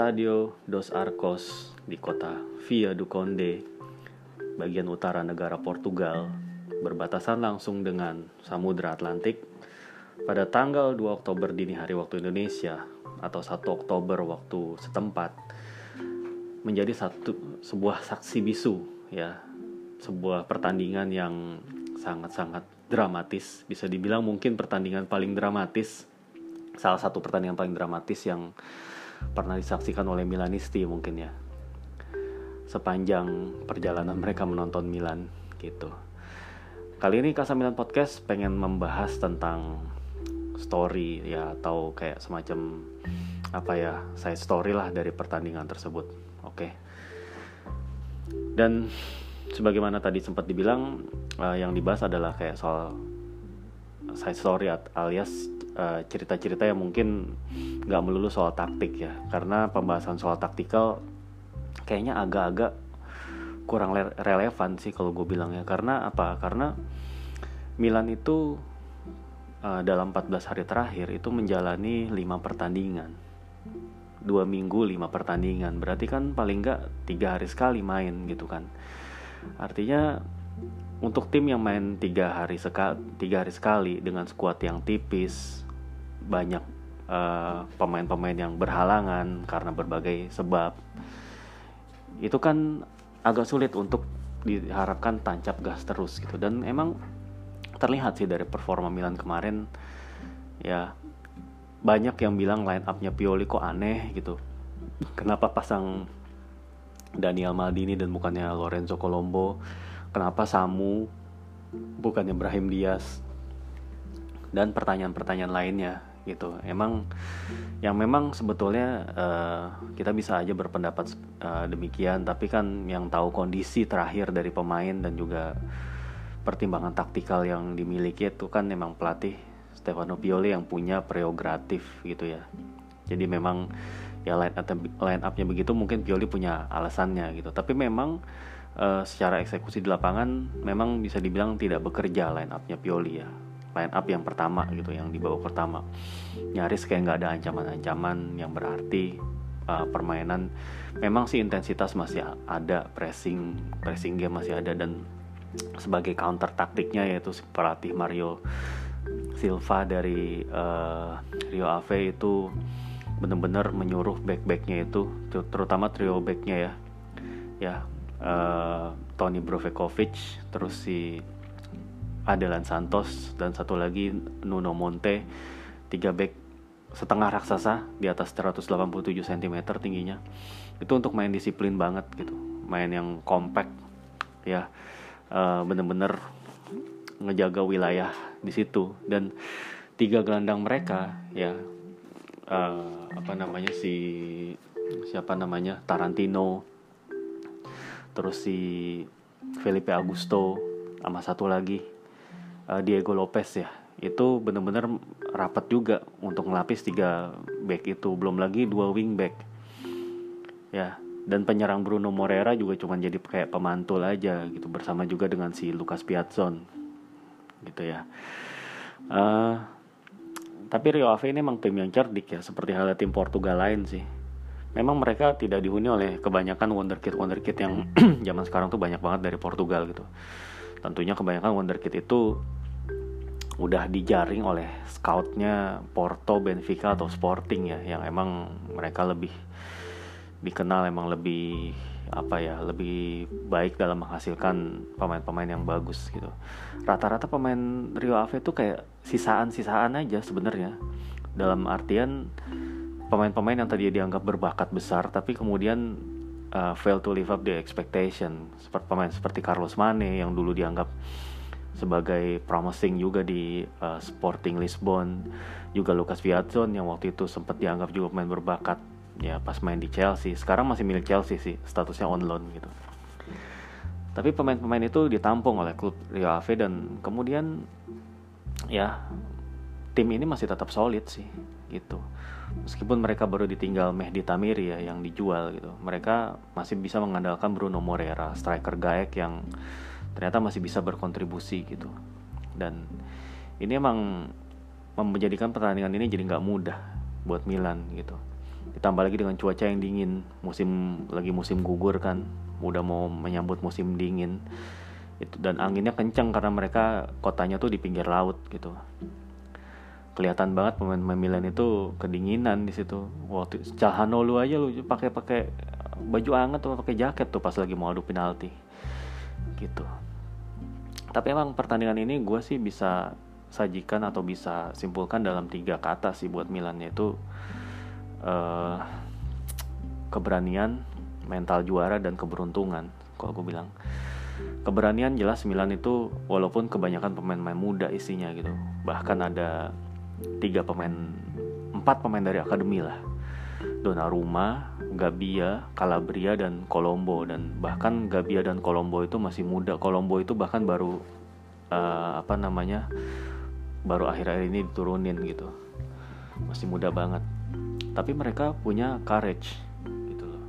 Stadio dos Arcos di kota Via do Conde, bagian utara negara Portugal, berbatasan langsung dengan Samudra Atlantik pada tanggal 2 Oktober dini hari waktu Indonesia atau 1 Oktober waktu setempat menjadi satu sebuah saksi bisu ya. Sebuah pertandingan yang sangat-sangat dramatis bisa dibilang mungkin pertandingan paling dramatis salah satu pertandingan paling dramatis yang pernah disaksikan oleh Milanisti mungkin ya sepanjang perjalanan mereka menonton Milan gitu. Kali ini Kasa Milan Podcast pengen membahas tentang story ya atau kayak semacam apa ya side story lah dari pertandingan tersebut. Oke. Dan sebagaimana tadi sempat dibilang uh, yang dibahas adalah kayak soal side story alias cerita cerita-cerita yang mungkin nggak melulu soal taktik ya. Karena pembahasan soal taktikal kayaknya agak-agak kurang relevan sih kalau gue bilang ya. Karena apa? Karena Milan itu uh, dalam 14 hari terakhir itu menjalani lima pertandingan. Dua minggu lima pertandingan. Berarti kan paling nggak tiga hari sekali main gitu kan. Artinya untuk tim yang main tiga hari sekali tiga hari sekali dengan skuad yang tipis banyak eh, pemain-pemain yang berhalangan karena berbagai sebab. Itu kan agak sulit untuk diharapkan tancap gas terus gitu. Dan emang terlihat sih dari performa Milan kemarin ya banyak yang bilang line upnya Pioli kok aneh gitu. Kenapa pasang Daniel Maldini dan bukannya Lorenzo Colombo? Kenapa Samu bukannya Brahim Diaz? Dan pertanyaan-pertanyaan lainnya gitu. Emang yang memang sebetulnya uh, kita bisa aja berpendapat uh, demikian. Tapi kan yang tahu kondisi terakhir dari pemain dan juga pertimbangan taktikal yang dimiliki itu kan memang pelatih Stefano Pioli yang punya prerogatif gitu ya. Jadi memang ya line up line upnya begitu mungkin Pioli punya alasannya gitu. Tapi memang uh, secara eksekusi di lapangan memang bisa dibilang tidak bekerja line upnya Pioli ya line up yang pertama gitu yang dibawa pertama. Nyaris kayak nggak ada ancaman-ancaman yang berarti uh, permainan memang sih intensitas masih ada pressing pressing game masih ada. Dan sebagai counter taktiknya yaitu pelatih Mario Silva dari uh, Rio Ave itu benar-benar menyuruh back-backnya itu terutama trio backnya ya. Ya uh, Tony Brovekovic terus si Adelan Santos dan satu lagi Nuno Monte tiga back setengah raksasa di atas 187 cm tingginya. Itu untuk main disiplin banget gitu main yang compact ya uh, bener-bener ngejaga wilayah di situ. Dan tiga gelandang mereka ya uh, apa namanya si siapa namanya Tarantino terus si Felipe Augusto sama satu lagi uh, Diego Lopez ya itu bener-bener rapat juga untuk ngelapis tiga back itu belum lagi dua wing back. Ya dan penyerang Bruno Moreira juga cuma jadi kayak pemantul aja gitu bersama juga dengan si Lucas Piazzon gitu ya. Uh, tapi Rio Ave ini emang tim yang cerdik ya seperti halnya tim Portugal lain sih. Memang mereka tidak dihuni oleh kebanyakan wonderkid wonderkid yang zaman sekarang tuh banyak banget dari Portugal gitu. Tentunya kebanyakan wonderkid itu udah dijaring oleh scoutnya Porto, Benfica atau Sporting ya yang emang mereka lebih dikenal emang lebih apa ya lebih baik dalam menghasilkan pemain-pemain yang bagus gitu. Rata-rata pemain Rio Ave itu kayak sisaan-sisaan aja sebenarnya. Dalam artian pemain-pemain yang tadi dianggap berbakat besar tapi kemudian uh, fail to live up the expectation. Seperti pemain seperti Carlos Mane yang dulu dianggap sebagai promising juga di uh, Sporting Lisbon. Juga Lucas Piazzon yang waktu itu sempat dianggap juga pemain berbakat. Ya pas main di Chelsea. Sekarang masih milik Chelsea sih statusnya on loan gitu. Tapi pemain-pemain itu ditampung oleh klub Rio Ave dan kemudian ya tim ini masih tetap solid sih gitu. Meskipun mereka baru ditinggal Mehdi Tamiri ya yang dijual gitu. Mereka masih bisa mengandalkan Bruno Moreira striker gaek yang ternyata masih bisa berkontribusi gitu. Dan ini emang menjadikan pertandingan ini jadi nggak mudah buat Milan gitu. Ditambah lagi dengan cuaca yang dingin musim lagi musim gugur kan udah mau menyambut musim dingin. Itu dan anginnya kencang karena mereka kotanya tuh di pinggir laut gitu. Kelihatan banget pemain-pemain Milan itu kedinginan di situ. Waktu Calhanoglu aja lu pakai pakai baju hangat atau pakai jaket tuh pas lagi mau adu penalti gitu. Tapi emang pertandingan ini gue sih bisa sajikan atau bisa simpulkan dalam tiga kata sih buat Milan yaitu uh, keberanian mental juara dan keberuntungan. Kalau gue bilang keberanian jelas Milan itu walaupun kebanyakan pemain-pemain muda isinya gitu. Bahkan ada tiga pemain empat pemain dari akademi lah Donnarumma, Gabia, Calabria dan Colombo. Dan bahkan Gabia dan Colombo itu masih muda. Colombo itu bahkan baru uh, apa namanya baru akhir-akhir ini diturunin gitu. Masih muda banget. Tapi mereka punya courage gitu loh.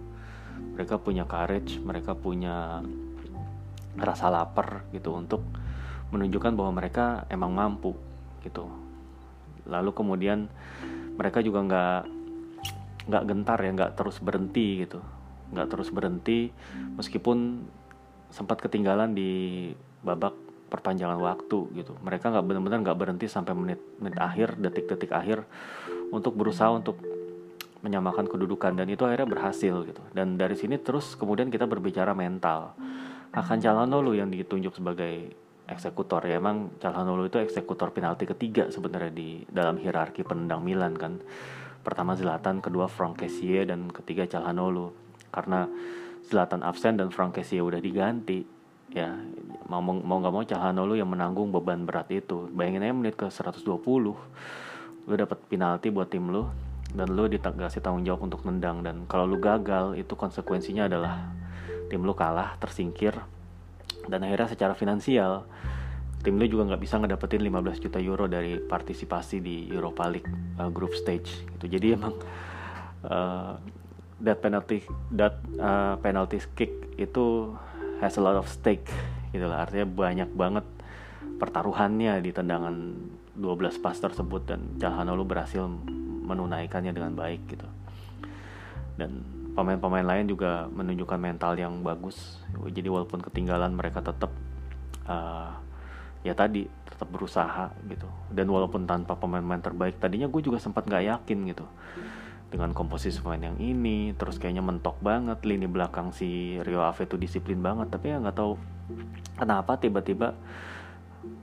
Mereka punya courage mereka punya rasa lapar gitu untuk menunjukkan bahwa mereka emang mampu gitu. Lalu kemudian mereka juga nggak nggak gentar ya nggak terus berhenti gitu. Nggak terus berhenti meskipun sempat ketinggalan di babak perpanjangan waktu gitu. Mereka nggak benar-benar nggak berhenti sampai menit menit akhir detik-detik akhir untuk berusaha untuk menyamakan kedudukan. Dan itu akhirnya berhasil gitu. Dan dari sini terus kemudian kita berbicara mental. Akan Calhanoglu yang ditunjuk sebagai eksekutor ya. Emang Calhanoglu itu eksekutor penalti ketiga sebenarnya di dalam hierarki penendang Milan kan pertama Zlatan kedua Frank Kessie dan ketiga Calhanoglu. Karena Zlatan absen dan Frank Kessie udah diganti ya mau mau nggak mau Calhanoglu yang menanggung beban berat itu. Bayangin aja menit ke 120 lu dapat penalti buat tim lu dan lu dikasih tanggung jawab untuk nendang. Dan kalau lu gagal itu konsekuensinya adalah tim lu kalah tersingkir dan akhirnya secara finansial tim lu juga nggak bisa ngedapetin 15 juta euro dari partisipasi di Europa League uh, group stage gitu. Jadi emang uh, that penalty that uh, penalty kick itu has a lot of stake gitu lah. Artinya banyak banget pertaruhannya di tendangan 12 pas tersebut dan Calhanoglu berhasil menunaikannya dengan baik gitu. Dan pemain-pemain lain juga menunjukkan mental yang bagus. Jadi walaupun ketinggalan mereka tetap uh, ya tadi tetap berusaha gitu. Dan walaupun tanpa pemain-pemain terbaik tadinya gue juga sempat nggak yakin gitu. Dengan komposisi pemain yang ini terus kayaknya mentok banget lini belakang si Rio Ave itu disiplin banget. Tapi ya nggak tahu kenapa tiba-tiba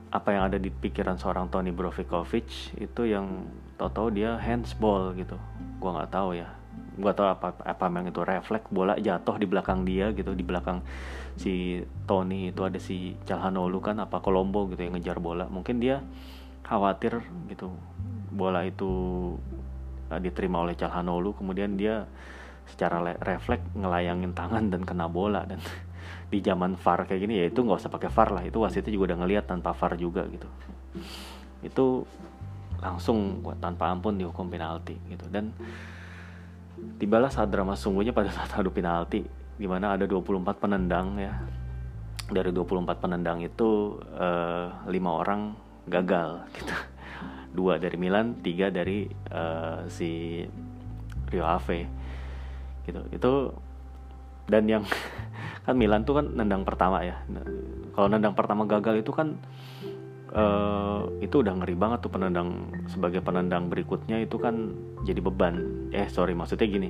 apa yang ada di pikiran seorang Tony Brovikovic itu yang tahu-tahu dia handsball gitu. Gue nggak tahu ya gak tau apa apa memang itu refleks bola jatuh di belakang dia gitu di belakang si Tony itu ada si Calhanoglu kan apa Colombo gitu yang ngejar bola. Mungkin dia khawatir gitu bola itu uh, diterima oleh Calhanoglu kemudian dia secara refleks ngelayangin tangan dan kena bola. Dan di zaman VAR kayak gini ya itu nggak usah pakai VAR lah itu wasitnya juga udah ngelihat tanpa VAR juga gitu. Itu langsung tanpa ampun dihukum penalti gitu. Dan Tibalah saat drama sungguhnya pada saat adu penalti di mana ada 24 penendang ya. Dari 24 penendang itu uh, lima orang gagal gitu. Dua dari Milan, tiga dari uh, si Rio Ave. Gitu. Itu dan yang kan Milan tuh kan nendang pertama ya. Kalau nendang pertama gagal itu kan uh, itu udah ngeri banget tuh penendang sebagai penendang berikutnya itu kan jadi beban. Eh sorry maksudnya gini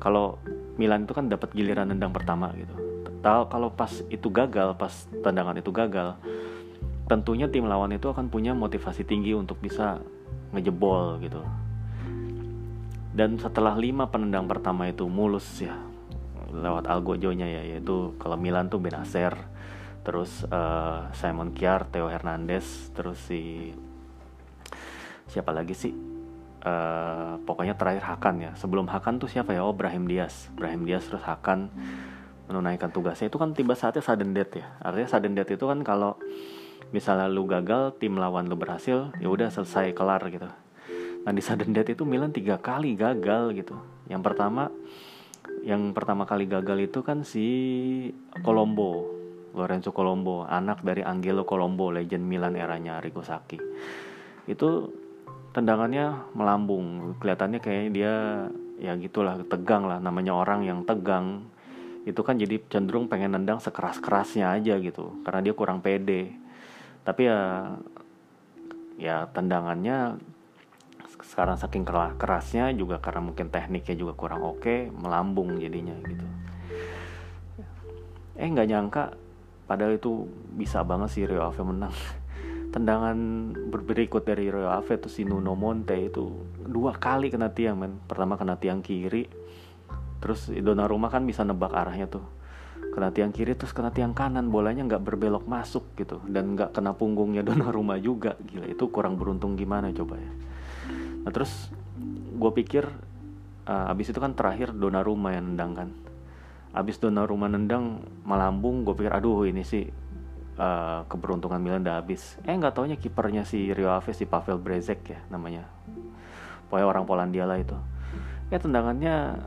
kalau Milan itu kan dapat giliran nendang pertama gitu. Tahu kalau pas itu gagal pas tendangan itu gagal tentunya tim lawan itu akan punya motivasi tinggi untuk bisa ngejebol gitu. Dan setelah lima penendang pertama itu mulus ya lewat algojonya ya yaitu kalau Milan tuh Benacer terus uh, Simon Kiar, Theo Hernandez, terus si siapa lagi sih? Uh, pokoknya terakhir Hakan ya. Sebelum Hakan tuh siapa ya? Oh Brahim Diaz, Brahim Diaz terus Hakan menunaikan tugasnya itu kan tiba saatnya sudden death ya. Artinya sudden death itu kan kalau misalnya lu gagal, tim lawan lu berhasil, ya udah selesai kelar gitu. Nah di sudden death itu Milan tiga kali gagal gitu. Yang pertama yang pertama kali gagal itu kan si Colombo Lorenzo Colombo, anak dari Angelo Colombo, legend Milan eranya Arrigo Sacchi. Itu tendangannya melambung, kelihatannya kayak dia ya gitulah tegang lah. Namanya orang yang tegang. Itu kan jadi cenderung pengen nendang sekeras kerasnya aja gitu. Karena dia kurang pede. Tapi ya ya tendangannya sekarang saking kerasnya juga karena mungkin tekniknya juga kurang oke melambung jadinya gitu. Eh nggak nyangka padahal itu bisa banget sih Rio Ave menang. Tendangan berikut dari Rio Ave itu si Nuno Monte itu dua kali kena tiang men. Pertama kena tiang kiri terus Donnarumma kan bisa nebak arahnya tuh. Kena tiang kiri terus kena tiang kanan. Bolanya nggak berbelok masuk gitu dan nggak kena punggungnya Donnarumma juga. Gila itu kurang beruntung gimana coba ya? Nah terus gue pikir uh, abis itu kan terakhir Donnarumma yang nendang kan abis Donnarumma nendang melambung gue pikir aduh ini sih uh, keberuntungan Milan udah habis. Eh nggak taunya kipernya si Rio Ave si Pavel Brezek ya namanya. Pokoknya orang Polandia lah itu. Ya tendangannya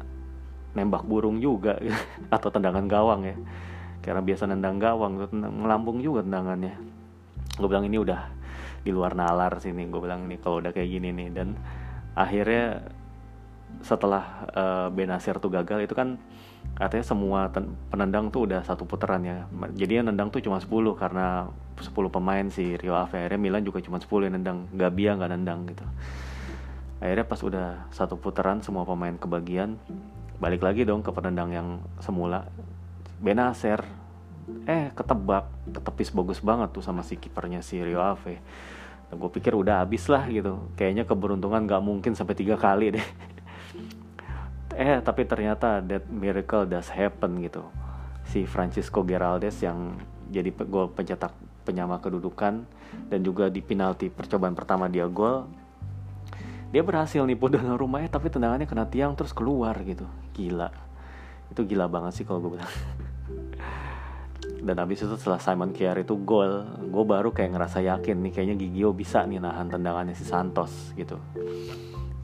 nembak burung juga atau tendangan gawang ya. Karena biasa nendang gawang, tendang, melambung juga tendangannya. Gue bilang ini udah di luar nalar sini. Gue bilang ini kalau udah kayak gini nih dan akhirnya setelah uh, Benasir tuh gagal itu kan katanya semua penendang tuh udah satu putaran ya. Jadi yang nendang tuh cuma 10 karena 10 pemain si Rio Ave. Akhirnya Milan juga cuma 10 yang nendang. Gabia nggak nendang gitu. Akhirnya pas udah satu putaran semua pemain kebagian balik lagi dong ke penendang yang semula. Benacer eh ketebak. Ketepis bagus banget tuh sama si kipernya si Rio Ave. Gue pikir udah habis lah gitu. Kayaknya keberuntungan nggak mungkin sampai tiga kali deh eh tapi ternyata that miracle does happen gitu. Si Francisco Geraldes yang jadi gol pencetak penyama kedudukan dan juga di penalti percobaan pertama dia gol dia berhasil nipu rumahnya tapi tendangannya kena tiang terus keluar gitu. Gila. Itu gila banget sih kalau gue bilang. Dan habis itu setelah Simon Kier itu gol gue baru kayak ngerasa yakin nih kayaknya Gigio bisa nih nahan tendangannya si Santos gitu.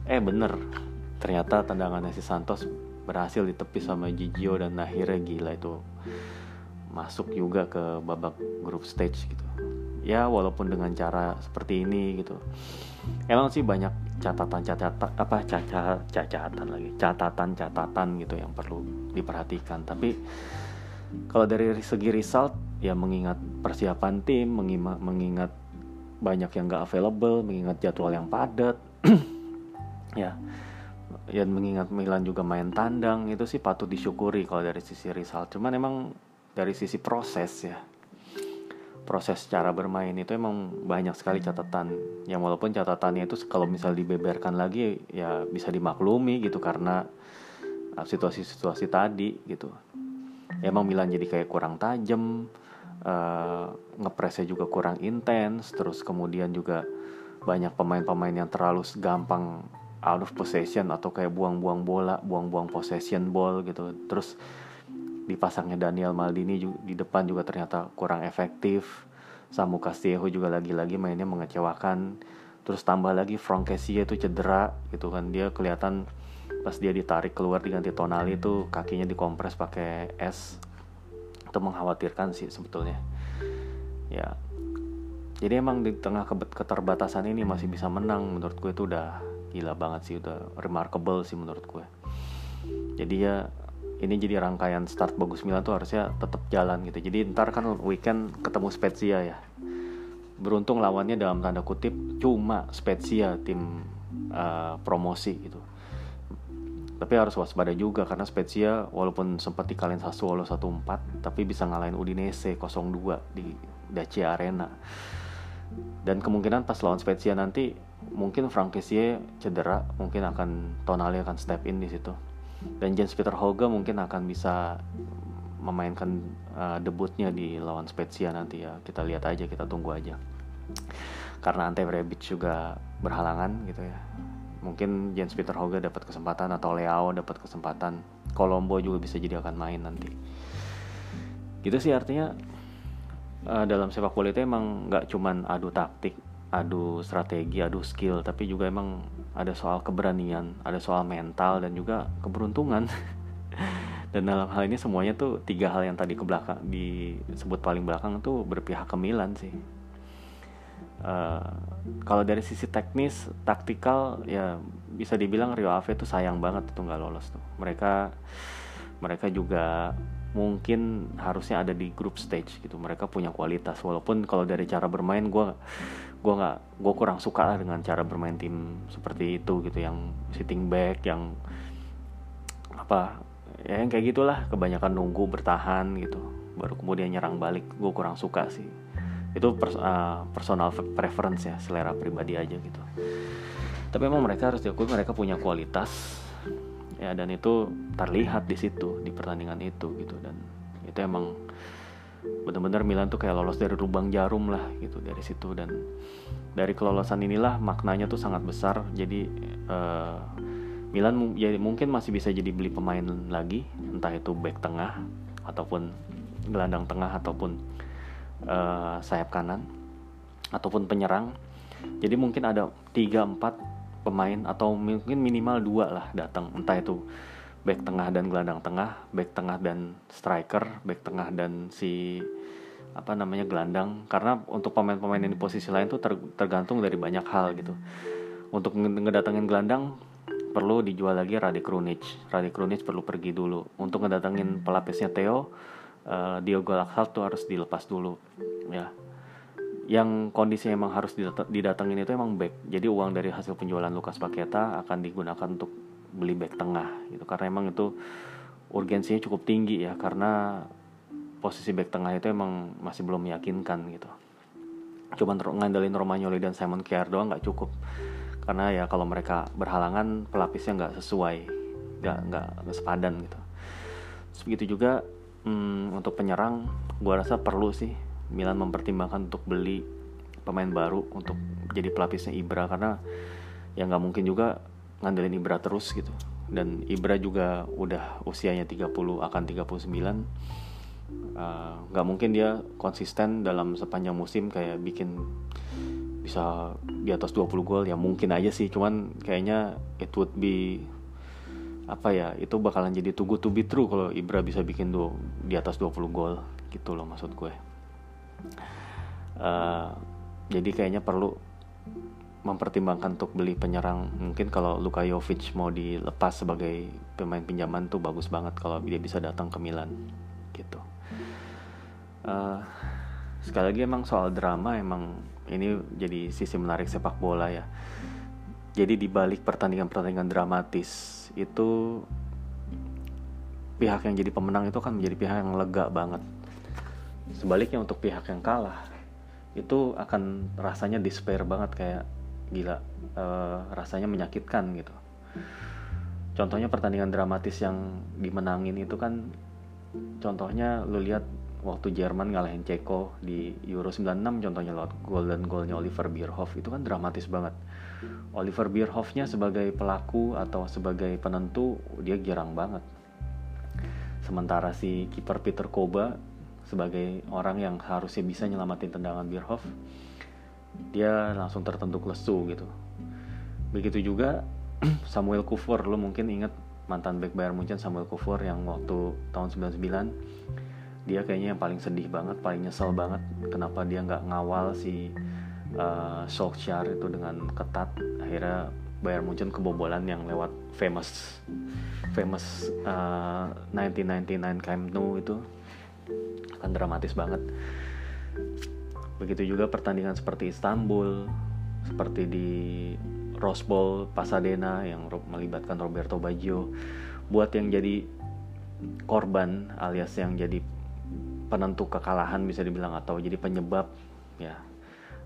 Eh bener ternyata tendangannya si Santos berhasil ditepis sama Gigio dan akhirnya gila itu masuk juga ke babak group stage gitu. Ya walaupun dengan cara seperti ini gitu. Emang sih banyak catatan-catatan apa cacat catatan lagi catatan-catatan gitu yang perlu diperhatikan. Tapi kalau dari segi result ya mengingat persiapan tim mengingat, mengingat banyak yang gak available mengingat jadwal yang padat ya dan mengingat Milan juga main tandang itu sih patut disyukuri kalau dari sisi result. Cuman emang dari sisi proses ya. Proses cara bermain itu emang banyak sekali catatan. Yang walaupun catatannya itu kalau misal dibeberkan lagi ya bisa dimaklumi gitu karena uh, situasi-situasi tadi gitu. Emang Milan jadi kayak kurang tajam uh, ngepresnya juga kurang intens terus kemudian juga banyak pemain-pemain yang terlalu gampang out of possession atau kayak buang-buang bola, buang-buang possession ball gitu. Terus dipasangnya Daniel Maldini juga, di depan juga ternyata kurang efektif. Samu Castillejo juga lagi-lagi mainnya mengecewakan. Terus tambah lagi Frank itu cedera gitu kan. Dia kelihatan pas dia ditarik keluar diganti Tonali itu kakinya dikompres pakai es. Itu mengkhawatirkan sih sebetulnya. Ya. Jadi emang di tengah keterbatasan ini masih bisa menang menurut gue itu udah gila banget sih udah remarkable sih menurut gue. Jadi ya ini jadi rangkaian start bagus Milan tuh harusnya tetap jalan gitu. Jadi ntar kan weekend ketemu Spezia ya. Beruntung lawannya dalam tanda kutip cuma Spezia tim uh, promosi gitu. Tapi harus waspada juga karena Spezia walaupun sempat dikalahin Sassuolo 1-4 tapi bisa ngalahin Udinese 0-2 di Dacia Arena dan kemungkinan pas lawan Spezia nanti mungkin Frank Kessie cedera mungkin akan Tonali akan step in di situ. Dan Jens Peter Hoge mungkin akan bisa memainkan uh, debutnya di lawan Spezia nanti ya. Kita lihat aja kita tunggu aja. Karena Ante Rebic juga berhalangan gitu ya. Mungkin Jens Peter Hoge dapat kesempatan atau Leao dapat kesempatan. Colombo juga bisa jadi akan main nanti. Gitu sih artinya uh, dalam sepak bola itu emang nggak cuman adu taktik adu strategi, adu skill, tapi juga emang ada soal keberanian, ada soal mental dan juga keberuntungan. dan dalam hal ini semuanya tuh tiga hal yang tadi ke belakang disebut paling belakang tuh berpihak ke Milan sih. uh, kalau dari sisi teknis taktikal ya bisa dibilang Rio Ave itu sayang banget itu nggak lolos tuh mereka mereka juga mungkin harusnya ada di group stage gitu. Mereka punya kualitas. Walaupun kalau dari cara bermain gue gue nggak gue kurang suka lah dengan cara bermain tim seperti itu gitu. Yang sitting back yang apa ya yang kayak gitulah. Kebanyakan nunggu bertahan gitu. Baru kemudian nyerang balik. Gue kurang suka sih. Itu pers uh, personal preference ya. Selera pribadi aja gitu. Tapi memang mereka harus diakui mereka punya kualitas ya dan itu terlihat di situ di pertandingan itu gitu. Dan itu emang benar-benar Milan tuh kayak lolos dari lubang jarum lah gitu dari situ. Dan dari kelolosan inilah maknanya tuh sangat besar. Jadi uh, Milan ya mungkin masih bisa jadi beli pemain lagi entah itu back tengah ataupun gelandang tengah ataupun uh, sayap kanan ataupun penyerang. Jadi mungkin ada 3-4 pemain atau mungkin minimal dua lah datang. Entah itu back tengah dan gelandang tengah back tengah dan striker back tengah dan si apa namanya gelandang. Karena untuk pemain-pemain yang di posisi lain tuh ter, tergantung dari banyak hal gitu. Untuk ngedatengin gelandang perlu dijual lagi Rade Krunic Rade Krunic perlu pergi dulu. Untuk ngedatengin pelapisnya Theo uh, Diogo Laksal tuh harus dilepas dulu ya yang kondisi emang harus didatengin itu emang back. Jadi uang dari hasil penjualan Lukas Paketa akan digunakan untuk beli back tengah gitu. Karena emang itu urgensinya cukup tinggi ya karena posisi back tengah itu emang masih belum meyakinkan gitu. Cuman ngandelin Romagnoli dan Simon Kjaer doang nggak cukup. Karena ya kalau mereka berhalangan pelapisnya nggak sesuai, nggak nggak sepadan gitu. Terus begitu juga hmm, untuk penyerang, gua rasa perlu sih Milan mempertimbangkan untuk beli pemain baru untuk jadi pelapisnya Ibra karena ya nggak mungkin juga ngandelin Ibra terus gitu. Dan Ibra juga udah usianya 30 akan 39 uh, nggak uh, mungkin dia konsisten dalam sepanjang musim kayak bikin bisa di atas 20 gol ya mungkin aja sih. Cuman kayaknya it would be apa ya itu bakalan jadi too good to be true kalau Ibra bisa bikin do, di atas 20 gol gitu loh maksud gue uh, jadi kayaknya perlu mempertimbangkan untuk beli penyerang. Mungkin kalau Luka Jovic mau dilepas sebagai pemain pinjaman tuh bagus banget kalau dia bisa datang ke Milan gitu. Uh, sekali lagi emang soal drama emang ini jadi sisi menarik sepak bola ya. Jadi di balik pertandingan-pertandingan dramatis itu pihak yang jadi pemenang itu kan menjadi pihak yang lega banget sebaliknya untuk pihak yang kalah itu akan rasanya despair banget kayak gila uh, rasanya menyakitkan gitu. Contohnya pertandingan dramatis yang dimenangin itu kan contohnya lu lihat waktu Jerman ngalahin Ceko di Euro 96 contohnya lewat golden golnya Oliver Bierhoff itu kan dramatis banget. Oliver Bierhoffnya sebagai pelaku atau sebagai penentu dia girang banget. Sementara si kiper Peter Koba sebagai orang yang harusnya bisa nyelamatin tendangan Bierhoff dia langsung tertentu lesu gitu. Begitu juga Samuel Kufur lo mungkin inget mantan back Bayern Munchen Samuel Kufur yang waktu tahun 99 dia kayaknya yang paling sedih banget paling nyesel banget kenapa dia nggak ngawal si uh, Solskjaer itu dengan ketat. Akhirnya Bayern Munchen kebobolan yang lewat famous famous uh, 1999 Camp Nou itu akan dramatis banget. Begitu juga pertandingan seperti Istanbul seperti di Rose Bowl Pasadena yang melibatkan Roberto Baggio. Buat yang jadi korban alias yang jadi penentu kekalahan bisa dibilang atau jadi penyebab ya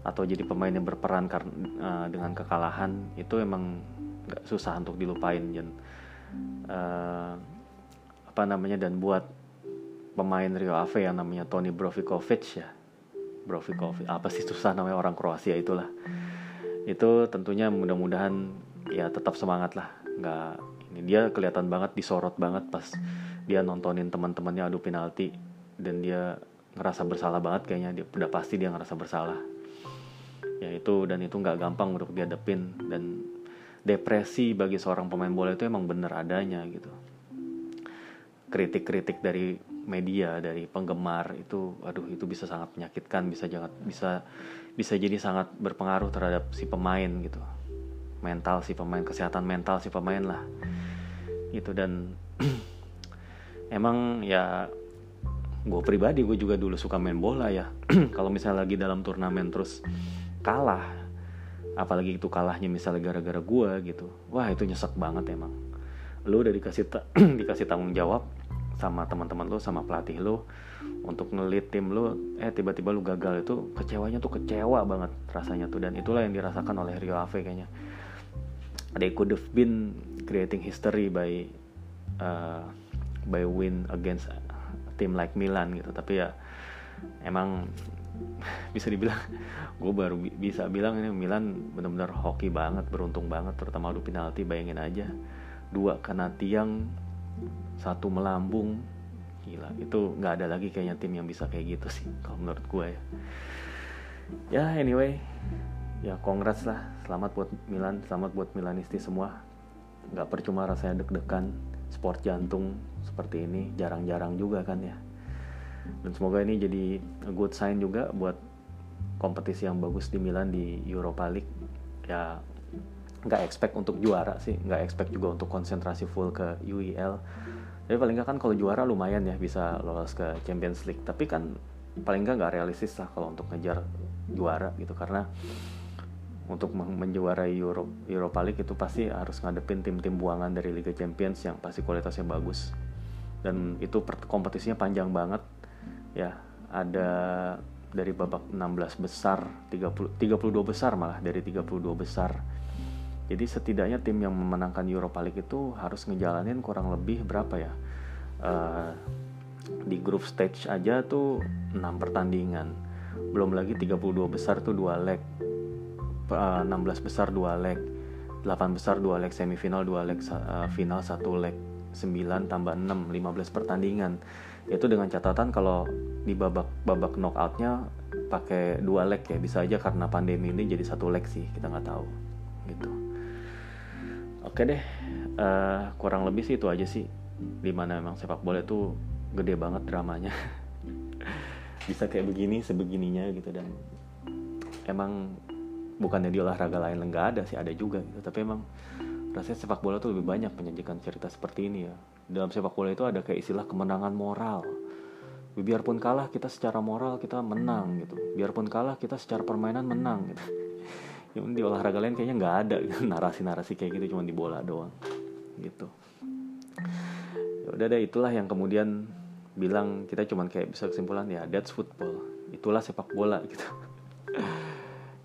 atau jadi pemain yang berperan karena uh, dengan kekalahan itu emang gak susah untuk dilupain dan uh, apa namanya dan buat pemain Rio Ave yang namanya Tony Brovikovic ya. Brovikovic apa sih susah namanya orang Kroasia itulah. Itu tentunya mudah-mudahan ya tetap semangat lah. Nggak ini dia kelihatan banget disorot banget pas dia nontonin teman-temannya adu penalti. Dan dia ngerasa bersalah banget kayaknya dia udah pasti dia ngerasa bersalah. Ya itu dan itu nggak gampang untuk dihadapin. Dan depresi bagi seorang pemain bola itu emang bener adanya gitu. Kritik-kritik dari media dari penggemar itu aduh itu bisa sangat menyakitkan bisa jangan bisa bisa jadi sangat berpengaruh terhadap si pemain gitu. Mental si pemain kesehatan mental si pemain lah. Gitu dan emang ya gue pribadi gue juga dulu suka main bola ya. Kalau misalnya lagi dalam turnamen terus kalah apalagi itu kalahnya misalnya gara-gara gue gitu wah itu nyesek banget emang. Lu udah dikasih dikasih tanggung jawab sama teman-teman lo sama pelatih lo untuk ngelit tim lo eh tiba-tiba lo gagal itu kecewanya tuh kecewa banget rasanya tuh. Dan itulah yang dirasakan oleh Rio Ave kayaknya. They could have been creating history by uh, by win against team like Milan gitu. Tapi ya emang bisa dibilang gue baru bi bisa bilang ini Milan benar-benar hoki banget beruntung banget terutama adu penalti bayangin aja. Dua kena tiang satu melambung. Gila itu nggak ada lagi kayaknya tim yang bisa kayak gitu sih kalau menurut gue ya. Ya anyway. Ya congrats lah. Selamat buat Milan selamat buat Milanisti semua. Nggak percuma rasanya deg-degan sport jantung seperti ini. Jarang-jarang juga kan ya. Dan semoga ini jadi good sign juga buat kompetisi yang bagus di Milan di Europa League. Ya nggak expect untuk juara sih nggak expect juga untuk konsentrasi full ke UEL tapi paling nggak kan kalau juara lumayan ya bisa lolos ke Champions League. Tapi kan paling nggak nggak realistis lah kalau untuk ngejar juara gitu. Karena untuk menjuarai Euro, Europa League itu pasti harus ngadepin tim-tim buangan dari Liga Champions yang pasti kualitasnya bagus. Dan itu kompetisinya panjang banget. Ya ada dari babak 16 besar 30 32 besar malah dari 32 besar jadi setidaknya tim yang memenangkan Europa League itu harus ngejalanin kurang lebih berapa ya? Uh, di grup stage aja tuh 6 pertandingan. Belum lagi 32 besar tuh 2 leg. Uh, 16 besar 2 leg. 8 besar 2 leg semifinal, 2 leg uh, final 1 leg. 9 tambah 6, 15 pertandingan. Itu dengan catatan kalau di babak babak knockoutnya pakai dua leg ya bisa aja karena pandemi ini jadi satu leg sih kita nggak tahu gitu oke deh uh, kurang lebih sih itu aja sih di mana memang sepak bola itu gede banget dramanya. Bisa kayak begini sebegininya gitu dan emang bukannya di olahraga lain nggak ada sih ada juga gitu. Tapi emang rasanya sepak bola tuh lebih banyak menyajikan cerita seperti ini ya. Dalam sepak bola itu ada kayak istilah kemenangan moral. Biarpun kalah kita secara moral kita menang gitu. Biarpun kalah kita secara permainan menang gitu ya di olahraga lain kayaknya nggak ada narasi-narasi kayak gitu cuma di bola doang gitu. Ya udah deh itulah yang kemudian bilang kita cuman kayak bisa kesimpulan ya that's football. Itulah sepak bola gitu.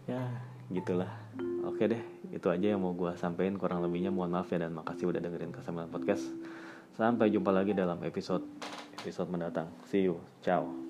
Ya gitulah. Oke deh itu aja yang mau gue sampaikan kurang lebihnya mohon maaf ya dan makasih udah dengerin kesempatan podcast. Sampai jumpa lagi dalam episode episode mendatang. See you. Ciao